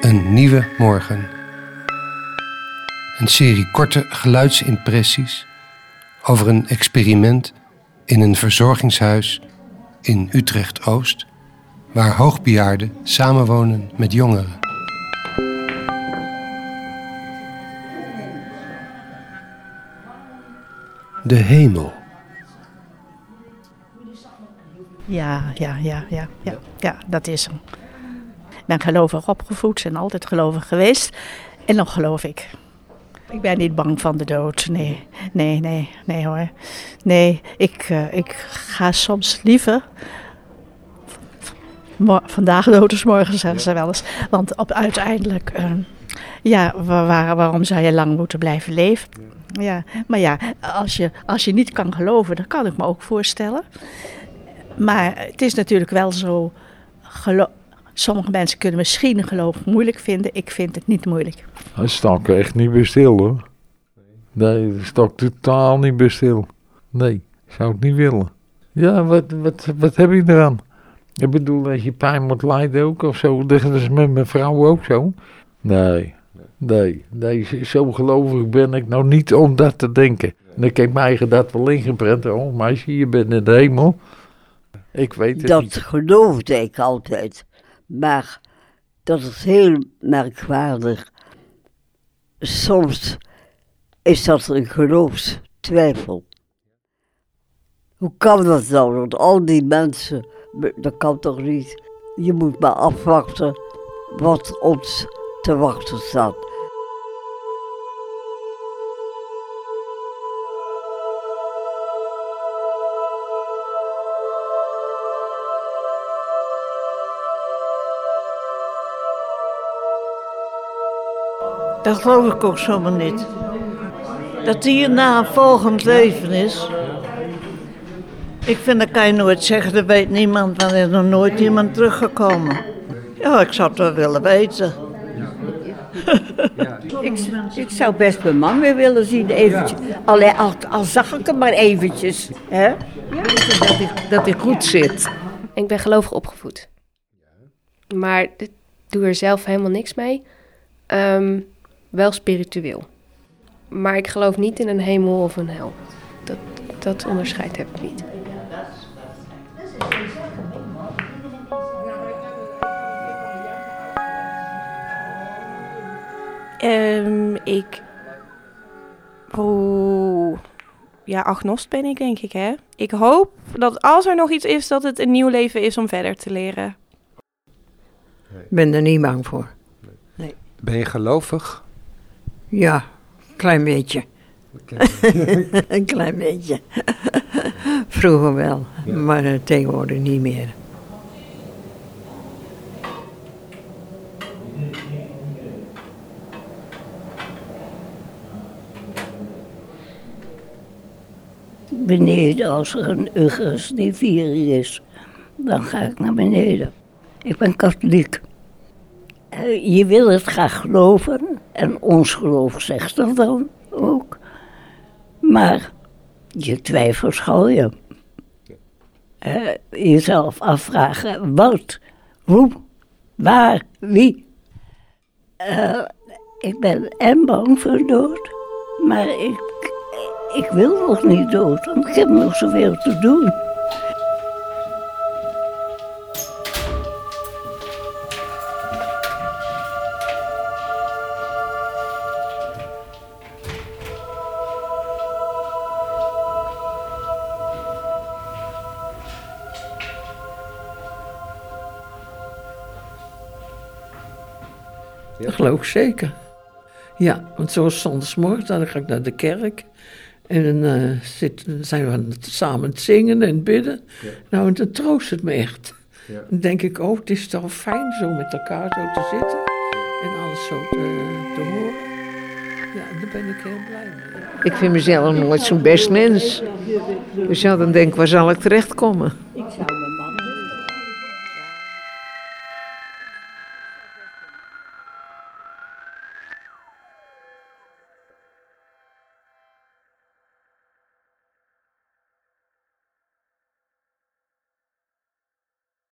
Een nieuwe morgen. Een serie korte geluidsimpressies over een experiment in een verzorgingshuis in Utrecht Oost, waar hoogbejaarden samenwonen met jongeren. De hemel. Ja, ja, ja, ja, ja, ja, dat is hem. Ik ben gelovig opgevoed en altijd gelovig geweest. En nog geloof ik. Ik ben niet bang van de dood. Nee, nee, nee, nee hoor. Nee, ik, uh, ik ga soms liever. Vandaag dood is morgen, zeggen ze wel eens. Want op, uiteindelijk, uh, ja, waar, waarom zou je lang moeten blijven leven? Ja, maar ja, als je, als je niet kan geloven, dat kan ik me ook voorstellen. Maar het is natuurlijk wel zo. Sommige mensen kunnen misschien geloof moeilijk vinden. Ik vind het niet moeilijk. Hij stak echt niet bij stil hoor. Nee, hij stak totaal niet bij stil. Nee, zou ik niet willen. Ja, wat, wat, wat heb je eraan? Ik bedoel, dat je pijn moet lijden ook of zo. Dat is met mijn vrouw ook zo. Nee, nee, nee, zo gelovig ben ik nou niet om dat te denken. En ik heb mijn eigen dat wel ingeprent. Oh meisje, je bent in de hemel. Ik weet het dat niet. Dat geloofde ik altijd. Maar dat is heel merkwaardig. Soms is dat een geloofstwijfel. Hoe kan dat nou? Dat al die mensen, dat kan toch niet? Je moet maar afwachten wat ons te wachten staat. Dat geloof ik ook zomaar niet. Dat hierna een volgend leven is. Ik vind dat kan je nooit zeggen, dat weet niemand, want er is nog nooit iemand teruggekomen. Ja, ik zou het wel willen weten. ik, ik, zou best mijn man weer willen zien, eventjes. Al, al, al zag ik hem maar eventjes. Hè? Ja. Dat, hij, dat hij goed zit. Ik ben gelovig opgevoed. Maar ik doe er zelf helemaal niks mee. Um, wel spiritueel. Maar ik geloof niet in een hemel of een hel. Dat, dat onderscheid heb ik niet. Um, ik. Oh. Ja, agnost ben ik, denk ik, hè? Ik hoop dat als er nog iets is, dat het een nieuw leven is om verder te leren. Ik ben er niet bang voor. Ben je gelovig? Ja, een klein beetje. een klein beetje. Vroeger wel, ja. maar uh, tegenwoordig niet meer. Beneden, als er een Eucharistieviering is, dan ga ik naar beneden. Ik ben katholiek. Uh, je wil het graag geloven, en ons geloof zegt dat dan ook. Maar je twijfelt gauw je. Uh, jezelf afvragen, wat, hoe, waar, wie. Uh, ik ben en bang voor dood, maar ik, ik wil nog niet dood, want ik heb nog zoveel te doen. Dat geloof ik zeker. Ja, want zoals zondagsmorgen, dan ga ik naar de kerk. En dan, uh, zit, dan zijn we samen het zingen en bidden. Ja. Nou, en dat troost het me echt. Ja. Dan denk ik, oh, het is toch fijn zo met elkaar zo te zitten. En alles zo te, te horen. Ja, daar ben ik heel blij mee. Ik vind mezelf nooit zo'n best mens. Dus ja, dan denk ik, waar zal ik terechtkomen? Ik zou